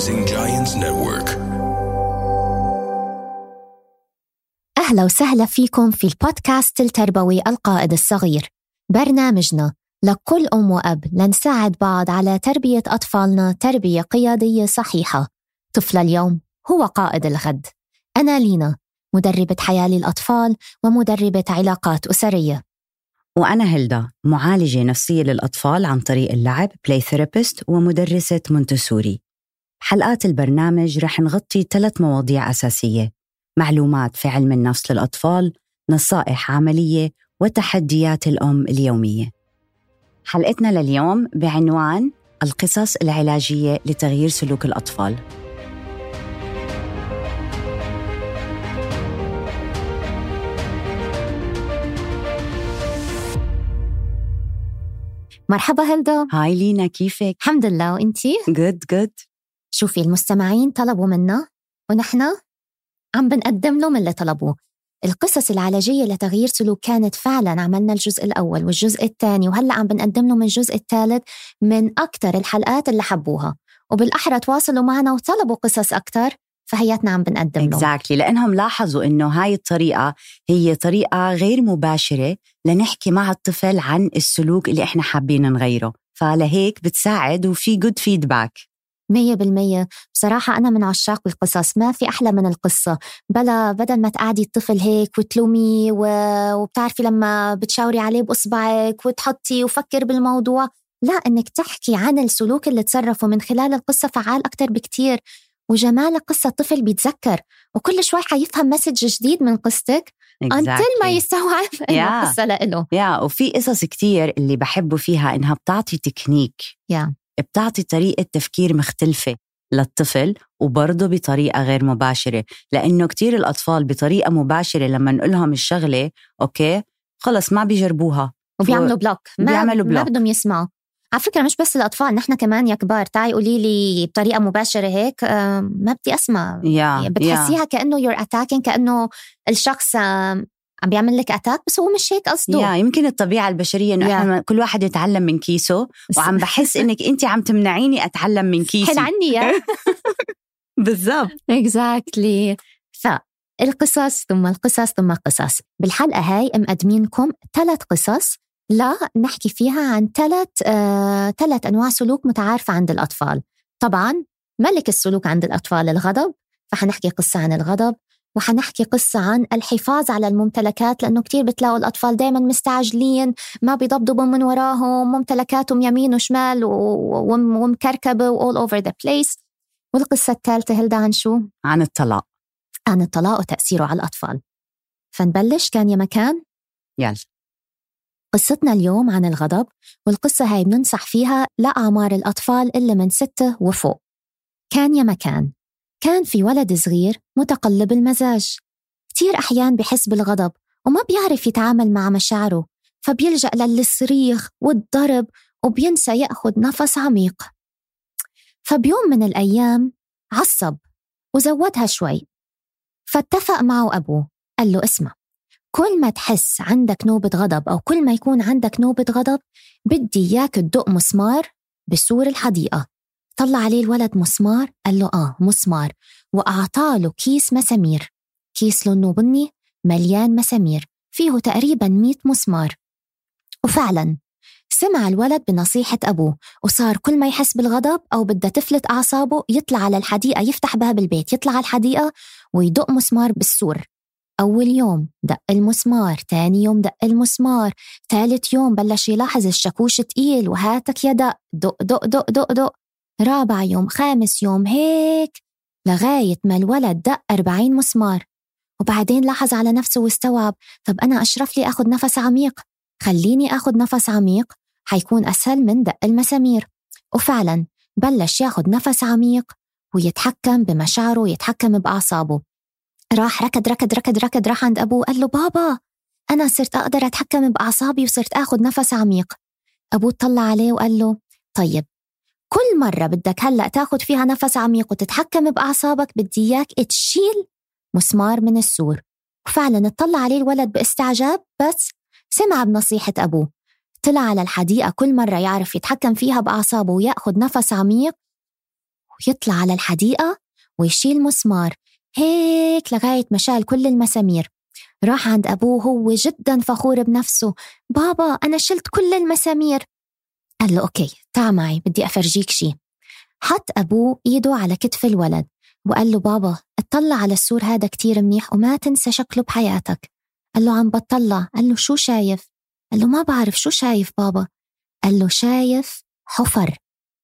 Rising Giants Network. أهلا وسهلا فيكم في البودكاست التربوي القائد الصغير. برنامجنا لكل أم وأب لنساعد بعض على تربية أطفالنا تربية قيادية صحيحة. طفل اليوم هو قائد الغد. أنا لينا مدربة حياة للأطفال ومدربة علاقات أسرية. وأنا هيلدا معالجة نفسية للأطفال عن طريق اللعب play therapist ومدرسة مونتسوري. بحلقات البرنامج رح نغطي ثلاث مواضيع أساسية. معلومات في علم النفس للأطفال نصائح عملية وتحديات الأم اليومية. حلقتنا لليوم بعنوان القصص العلاجية لتغيير سلوك الأطفال. مرحبا هلدا. هاي لينا كيفك؟ الحمد لله. وإنتي؟ good good شوفي المستمعين طلبوا منا ونحن عم بنقدم لهم اللي طلبوه. القصص العلاجية لتغيير سلوك كانت فعلا عملنا الجزء الأول والجزء الثاني وهلأ عم بنقدم لهم الجزء الثالث من أكثر الحلقات اللي حبوها. وبالأحرى تواصلوا معنا وطلبوا قصص أكثر فهياتنا عم بنقدم لهم. exactly لأنهم لاحظوا إنه هاي الطريقة هي طريقة غير مباشرة لنحكي مع الطفل عن السلوك اللي إحنا حابين نغيره. فلهيك بتساعد وفي جود فيدباك مية بالمية. بصراحة أنا من عشاق القصص ما في أحلى من القصة. بلا بدل ما تقعدي الطفل هيك وتلوميه و... وبتعرفي لما بتشاوري عليه بإصبعك وتحطي وفكر بالموضوع لا إنك تحكي عن السلوك اللي تصرفه من خلال القصة فعال أكتر بكتير. وجمال القصة الطفل بيتذكر وكل شوي حيفهم message جديد من قصتك until ما يستوعب إنه Yeah. قصة لإله. يا وفي قصص كتير اللي بحبوا فيها إنها بتعطي تكنيك. يا بتعطي طريقة تفكير مختلفة للطفل وبرضه بطريقة غير مباشرة. لأنه كتير الأطفال بطريقة مباشرة لما نقول لهم الشغلة okay خلص ما بيجربوها. وبيعملوا block. ما بيعملوا ما block. بدهم يسمعوا. على فكرة مش بس الأطفال نحن كمان يا كبار تعي قولي لي بطريقة مباشرة هيك آه، ما بدي أسمع. yeah بتحسيها كأنه you're attacking كأنه الشخص عم بيعمل لك attack بس هو مش هيك قصده. yeah يمكن الطبيعة البشرية إنه yeah. إحنا كل واحد يتعلم من كيسه وعم بحس إنك أنت عم تمنعيني أتعلم من كيسي. حل عني yeah. بالضبط. exactly فالقصص ثم القصص ثم قصص. بالحلقة هاي مقدمينكم ثلاث قصص لا نحكي فيها عن ثلاث آه، ثلاث أنواع سلوك متعارفة عند الأطفال. طبعا ملك السلوك عند الأطفال الغضب فحنحكي قصة عن الغضب. وحنحكي قصة عن الحفاظ على الممتلكات لأنه كتير بتلاقوا الأطفال دايما مستعجلين ما بيضبضبوا من وراهم ممتلكاتهم يمين وشمال ومكركبة و all over the place. والقصة الثالثة هلدا عن شو؟ عن الطلاق. عن الطلاق وتأثيره على الأطفال. فنبلش كان يا مكان؟ يلا. قصتنا اليوم عن الغضب والقصة هاي بننصح فيها لأعمار الأطفال اللي من ستة وفوق. كان يا مكان. كان في ولد صغير متقلب المزاج. كتير أحيان بحس بالغضب وما بيعرف يتعامل مع مشاعره فبيلجأ للصريخ والضرب وبينسى يأخذ نفس عميق. فبيوم من الأيام عصب وزودها شوي. فاتفق معه أبوه قال له اسمع كل ما تحس عندك نوبة غضب أو كل ما يكون عندك نوبة غضب بدي إياك تدق مسمار بسور الحديقة. طلع عليه الولد مسمار قال له آه مسمار. وأعطاله كيس مسامير. كيس لونه بني مليان مسامير. فيه تقريبا 100 مسمار. وفعلا سمع الولد بنصيحة أبوه وصار كل ما يحس بالغضب أو بدها تفلت أعصابه يطلع على الحديقة يفتح باب البيت يطلع على الحديقة ويدق مسمار بالسور. أول يوم دق المسمار تاني يوم دق المسمار ثالث يوم بلش يلاحظ الشاكوش تقيل وهاتك يا دق دق دق دق دق دق. رابع يوم خامس يوم هيك لغاية ما الولد دق 40 مسمار. وبعدين لاحظ على نفسه واستوعب طب أنا أشرف لي أخذ نفس عميق. خليني أخذ نفس عميق حيكون أسهل من دق المسامير. وفعلا بلش ياخد نفس عميق ويتحكم بمشاعره ويتحكم بأعصابه. راح ركض ركض ركض ركض راح عند أبوه قال له بابا أنا صرت أقدر أتحكم بأعصابي وصرت أخذ نفس عميق. أبوه طلع عليه وقال له طيب كل مرة بدك هلأ تاخد فيها نفس عميق وتتحكم بأعصابك بدي إياك تشيل مسمار من السور. وفعلا اطلع عليه الولد باستعجاب بس سمع بنصيحة أبوه. طلع على الحديقة كل مرة يعرف يتحكم فيها بأعصابه ويأخذ نفس عميق ويطلع على الحديقة ويشيل مسمار. هيك لغاية ما شال كل المسامير. راح عند أبوه هو جدا فخور بنفسه. بابا أنا شلت كل المسامير. قال له أوكي تعا معي بدي أفرجيك شي. حط أبوه إيده على كتف الولد وقال له بابا اطلع على السور هذا كتير منيح وما تنسى شكله بحياتك. قال له عم بطلع. قال له شو شايف؟ قال له ما بعرف شو شايف بابا؟ قال له شايف حفر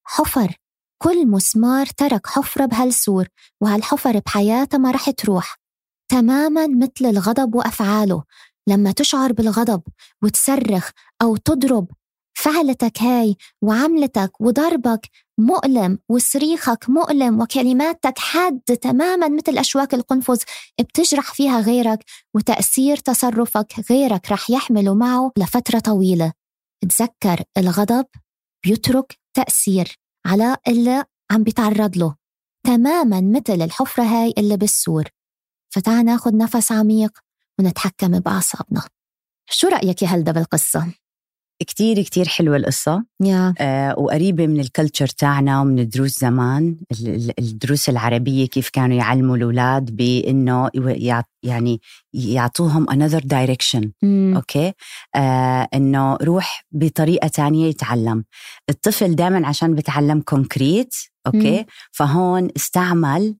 حفر كل مسمار ترك حفرة بهالسور وهالحفر بحياتها ما رح تروح تماما مثل الغضب وأفعاله. لما تشعر بالغضب وتصرخ أو تضرب فعلتك هاي وعملتك وضربك مؤلم وصريخك مؤلم وكلماتك حادة تماما مثل أشواك القنفذ بتجرح فيها غيرك وتأثير تصرفك غيرك رح يحمله معه لفترة طويلة. تذكر الغضب بيترك تأثير على اللي عم بيتعرض له تماما مثل الحفرة هاي اللي بالسور. فتعال ناخد نفس عميق ونتحكم بأعصابنا شو رأيك يا هلدا بالقصة؟ كتير كتير حلوة القصة. يا. آه وقريبة من الكلتشر تاعنا ومن دروس زمان الدروس العربية كيف كانوا يعلموا الأولاد بأنه يعني يعطوهم another direction. مم. okay؟ آه إنه روح بطريقة تانية يتعلم. الطفل دائما عشان بتعلم concrete okay؟ مم. فهون استعمل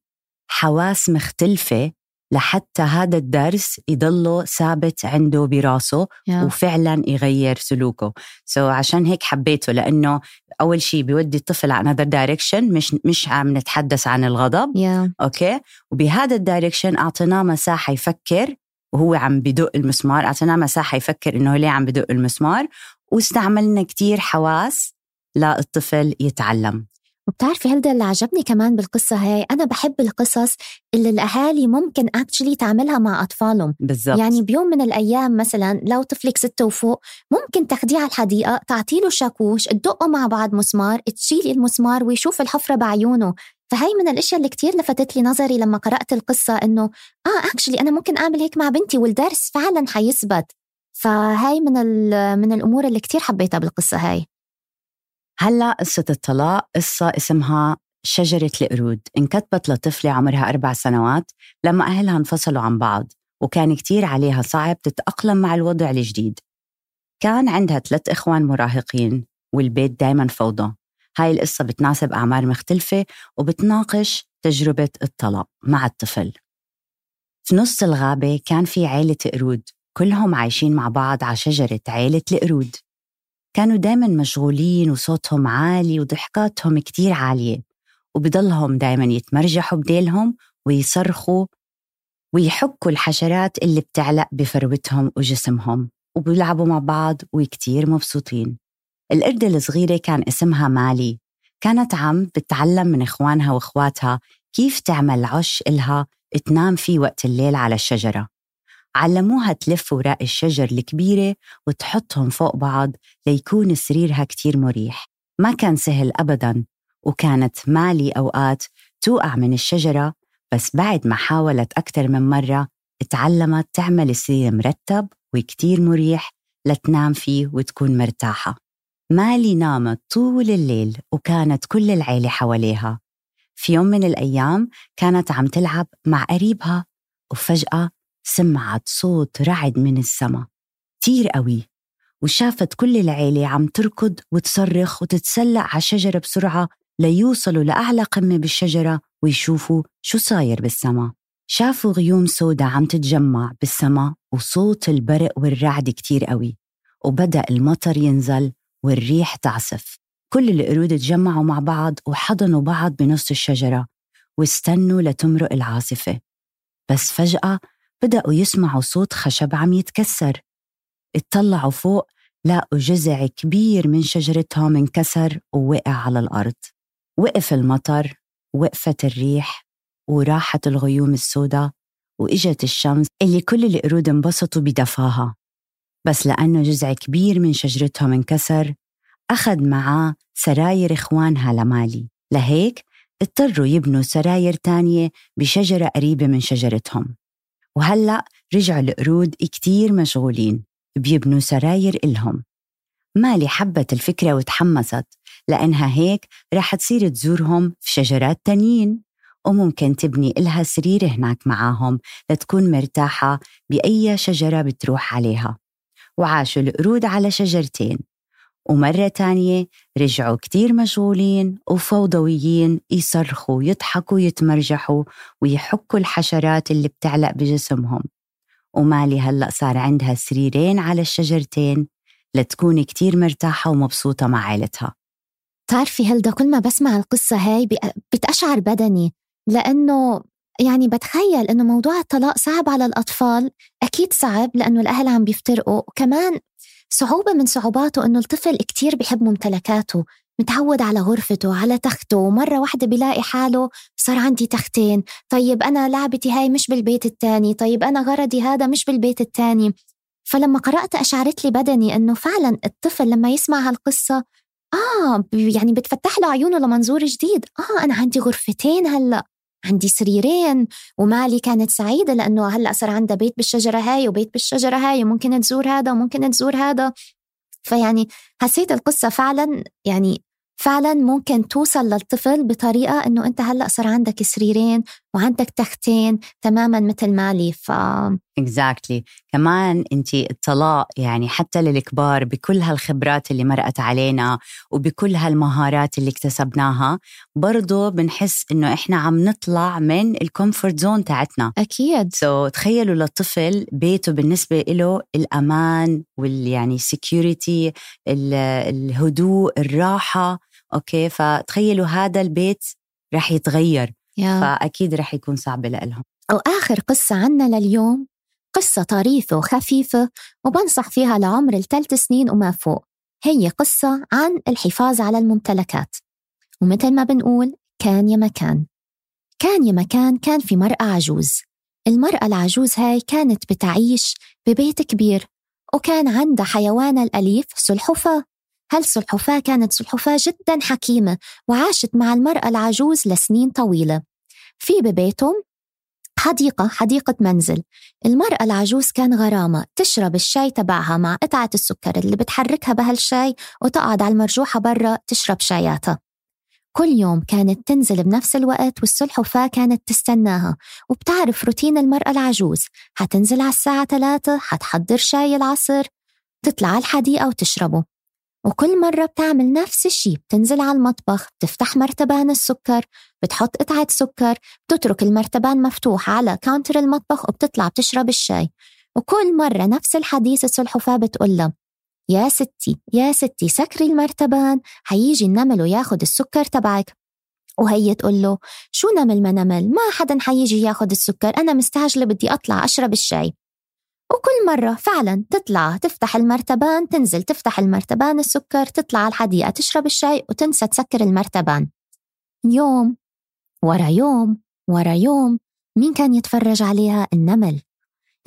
حواس مختلفة لحتى هذا الدرس يضله ثابت عنده براسه yeah. وفعلا يغير سلوكه. so so عشان هيك حبيته لأنه أول شيء بيودي الطفل على another direction مش مش عم نتحدث عن الغضب. yeah okay؟ وبهذا ال direction أعطيناه مساحة يفكر وهو عم بدق المسمار أعطيناه مساحة يفكر إنه ليه عم بدق المسمار واستعملنا كتير حواس للطفل يتعلم. وبتعرفي هلدا اللي عجبني كمان بالقصة هاي؟ أنا بحب القصص اللي الأهالي ممكن actually تعملها مع أطفالهم. بالضبط. يعني بيوم من الأيام مثلا لو طفلك ستة وفوق ممكن تاخديه على الحديقة تعطيله شاكوش تدقوا مع بعض مسمار تشيلي المسمار ويشوف الحفرة بعيونه. فهي من الأشياء اللي كتير لفتت لي نظري لما قرأت القصة إنه آه اكشلي أنا ممكن أعمل هيك مع بنتي والدرس فعلا حيثبت. فهاي من من الأمور اللي كتير حبيتها بالقصة هاي. هلا قصة الطلاق قصة اسمها شجرة القرود. انكتبت لطفلة عمرها أربع سنوات لما أهلها انفصلوا عن بعض وكان كتير عليها صعب تتأقلم مع الوضع الجديد. كان عندها ثلاث إخوان مراهقين والبيت دايما فوضى. هاي القصة بتناسب أعمار مختلفة وبتناقش تجربة الطلاق مع الطفل. في نص الغابة كان في عيلة قرود كلهم عايشين مع بعض على شجرة عيلة القرود. كانوا دايما مشغولين وصوتهم عالي وضحكاتهم كتير عالية وبضلهم دايما يتمرجحوا بديلهم ويصرخوا ويحكوا الحشرات اللي بتعلق بفروتهم وجسمهم وبيلعبوا مع بعض وكتير مبسوطين. القردة الصغيرة كان اسمها مالي كانت عم بتعلم من إخوانها وإخواتها كيف تعمل عش إلها تنام فيه وقت الليل على الشجرة. علموها تلف وراء الشجر الكبيرة وتحطهم فوق بعض ليكون سريرها كتير مريح. ما كان سهل أبدا وكانت مالي أوقات توقع من الشجرة بس بعد ما حاولت أكثر من مرة تعلمت تعمل سرير مرتب وكتير مريح لتنام فيه وتكون مرتاحة. مالي نامت طول الليل وكانت كل العيلة حواليها. في يوم من الأيام كانت عم تلعب مع قريبها وفجأة سمعت صوت رعد من السما. كتير قوي. وشافت كل العيلة عم تركض وتصرخ وتتسلق على الشجرة بسرعة ليوصلوا لأعلى قمة بالشجرة ويشوفوا شو صاير بالسما. شافوا غيوم سودا عم تتجمع بالسما وصوت البرق والرعد كتير قوي. وبدأ المطر ينزل والريح تعصف. كل القرود تجمعوا مع بعض وحضنوا بعض بنص الشجرة واستنوا لتمرق العاصفة. بس فجأة بدأوا يسمعوا صوت خشب عم يتكسر. اطلعوا فوق لقوا جذع كبير من شجرتهم انكسر ووقع على الأرض. وقف المطر وقفت الريح وراحت الغيوم السوداء وإجت الشمس اللي كل القرود انبسطوا بدفاها. بس لأنه جذع كبير من شجرتهم انكسر أخذ معاه سراير إخوانها لمالي. لهيك اضطروا يبنوا سراير تانية بشجرة قريبة من شجرتهم. وهلأ رجعوا القرود كتير مشغولين بيبنوا سراير إلهم. مالي حبت الفكرة وتحمست لأنها هيك رح تصير تزورهم في شجرات تانيين وممكن تبني إلها سرير هناك معاهم لتكون مرتاحة بأي شجرة بتروح عليها. وعاشوا القرود على شجرتين. ومرة تانية رجعوا كتير مشغولين وفوضويين يصرخوا يضحكوا يتمرجحوا ويحكوا الحشرات اللي بتعلق بجسمهم. ومالي هلأ صار عندها سريرين على الشجرتين لتكون كتير مرتاحة ومبسوطة مع عائلتها بتعرفي هلدا كل ما بسمع القصة هاي بتأشعر بدني لأنه يعني بتخيل إنه موضوع الطلاق صعب على الأطفال أكيد صعب لأنه الأهل عم بيفترقوا وكمان صعوبة من صعوباته إنه الطفل كتير بحب ممتلكاته متعود على غرفته على تخته ومرة واحدة بيلاقي حاله صار عندي تختين طيب أنا لعبتي هاي مش بالبيت التاني طيب أنا غرضي هذا مش بالبيت التاني. فلما قرأت أشعرت لي بدني إنه فعلا الطفل لما يسمع هالقصة آه يعني بتفتح له عيونه لمنظور جديد آه أنا عندي غرفتين هلأ. عندي سريرين ومالي كانت سعيدة لأنه هلأ صار عندها بيت بالشجرة هاي وبيت بالشجرة هاي وممكن تزور هذا وممكن تزور هذا. فيعني حسيت القصة فعلا يعني فعلا ممكن توصل للطفل بطريقة إنه أنت هلأ صار عندك سريرين وعندك تختين تماما مثل مالي. ف exactly. كمان أنت الطلاق يعني حتى للكبار بكل هالخبرات اللي مرقت علينا وبكل هالمهارات اللي اكتسبناها برضو بنحس إنه إحنا عم نطلع من ال comfort zone تاعتنا. أكيد. so so, تخيلوا للطفل بيته بالنسبة له الأمان وال يعني security الهدوء الراحة okay؟ فتخيلوا هذا البيت رح يتغير. yeah. فأكيد رح يكون صعب لهم وآخر قصة عنا لليوم. قصة طريفة وخفيفة وبنصح فيها لعمر الثلاث سنين وما فوق. هي قصة عن الحفاظ على الممتلكات. ومثل ما بنقول كان يا مكان كان. يا مكان كان في مرأة عجوز. المرأة العجوز هاي كانت بتعيش ببيت كبير وكان عندها حيوانها الأليف سلحفاة. هالسلحفاة كانت سلحفاة جدا حكيمة وعاشت مع المرأة العجوز لسنين طويلة. في ببيتهم حديقة حديقة منزل. المرأة العجوز كان غرامة. تشرب الشاي تبعها مع قطعة السكر اللي بتحركها بهالشاي وتقعد على المرجوحة برا تشرب شاياتها. كل يوم كانت تنزل بنفس الوقت والسلحفاة كانت تستناها. وبتعرف روتين المرأة العجوز. حتنزل على الساعة ثلاثة حتحضر شاي العصر تطلع على الحديقة وتشربه. وكل مرة بتعمل نفس الشي بتنزل على المطبخ بتفتح مرتبان السكر بتحط قطعة سكر بتترك المرتبان مفتوح على counter المطبخ وبتطلع بتشرب الشاي. وكل مرة نفس الحديث السلحفاة بتقول لها يا ستي يا ستي سكري المرتبان حيجي النمل وياخد السكر تبعك. وهي تقول له شو نمل ما نمل؟ ما حدا حيجي ياخد السكر أنا مستعجلة بدي أطلع أشرب الشاي. وكل مرة فعلا تطلع تفتح المرتبان تنزل تفتح المرتبان السكر تطلع على الحديقة تشرب الشاي وتنسى تسكر المرتبان. يوم ورا يوم ورا يوم مين كان يتفرج عليها؟ النمل.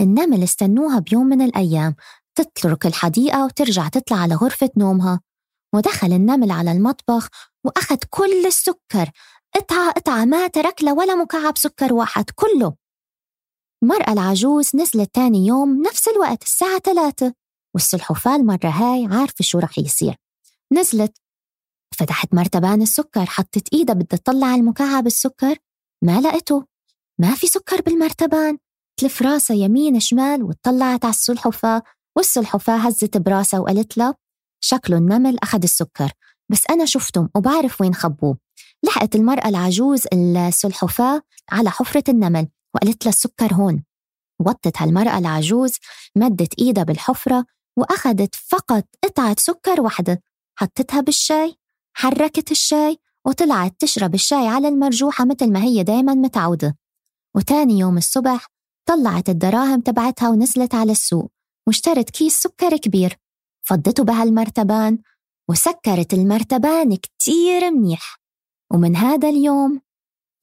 النمل استنوها بيوم من الأيام. تترك الحديقة وترجع تطلع على غرفة نومها. ودخل النمل على المطبخ وأخذ كل السكر. قطعة قطعة ما ترك له ولا مكعب سكر واحد كله. المرأة العجوز نزلت تاني يوم نفس الوقت الساعة ثلاثة والسلحفاة المرة هاي عارفة شو رح يصير. نزلت فتحت مرتبان السكر حطت إيدها بدها تطلع على المكعب السكر ما لقيته ما في سكر بالمرتبان. تلف راسها يمين شمال وطلعت على السلحفاة والسلحفاة هزت براسها وقالت لها شكله النمل أخذ السكر بس أنا شفتهم وبعرف وين خبوه. لحقت المرأة العجوز السلحفاة على حفرة النمل. وقالت لها السكر هون. وطت هالمرأة العجوز مدت إيدها بالحفرة وأخذت فقط قطعة سكر واحدة. حطتها بالشاي حركت الشاي وطلعت تشرب الشاي على المرجوحة مثل ما هي دايما متعودة. وتاني يوم الصبح طلعت الدراهم تبعتها ونزلت على السوق واشترت كيس سكر كبير. فضته بهالمرتبان وسكرت المرتبان كتير منيح. ومن هذا اليوم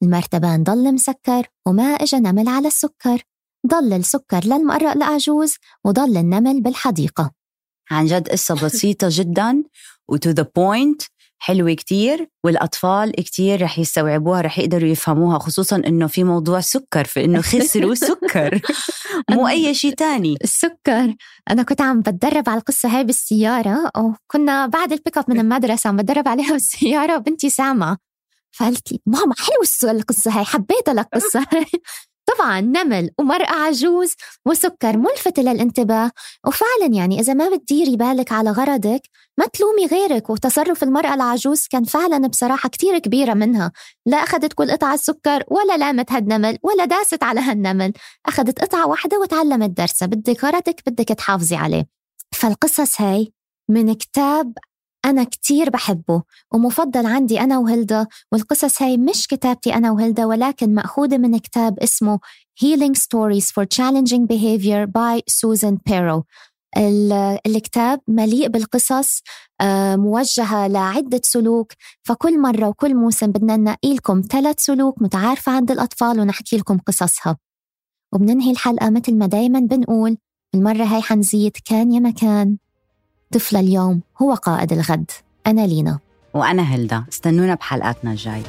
المرتبان ضل مسكر وما إجا نمل على السكر. ضل السكر للمرأة العجوز وضل النمل بالحديقة. عن جد قصة بسيطة جدا و to the point حلوة كتير والأطفال كتير رح يستوعبوها رح يقدروا يفهموها خصوصا إنه في موضوع سكر في إنه خسروا سكر. مو أي شيء تاني. السكر. أنا كنت عم بتدرب على القصة هاي بالسيارة وكنا بعد ال pick up من المدرسة عم بتدرب عليها بالسيارة وبنتي سامعة فقالت لي ماما حلوة القصة هاي حبيتها القصة هاي طبعا نمل ومرأة عجوز وسكر ملفتة للانتباه وفعلا يعني إذا ما بتديري بالك على غرضك ما تلومي غيرك. وتصرف المرأة العجوز كان فعلا بصراحة كتير كبيرة منها. لا أخذت كل قطعة سكر ولا لامت هالنمل ولا داست على هالنمل. أخذت قطعة واحدة وتعلمت درسها. بدك غرضك بدك تحافظي عليه. فالقصص هاي من كتاب أنا كتير بحبه ومفضل عندي أنا وهلدا والقصص هاي مش كتابتي أنا وهلدا ولكن مأخوذة من كتاب اسمه Healing Stories for Challenging Behavior by Susan Perrow. الكتاب مليء بالقصص آه، موجهة لعدة سلوك فكل مرة وكل موسم بدنا ننقي لكم ثلاث سلوك متعارفة عند الأطفال ونحكي لكم قصصها. وبننهي الحلقة مثل ما دايما بنقول المرة هاي حنزيد كان يا مكان. طفل اليوم هو قائد الغد. أنا لينا. وأنا هلدا. استنونا بحلقاتنا الجاي.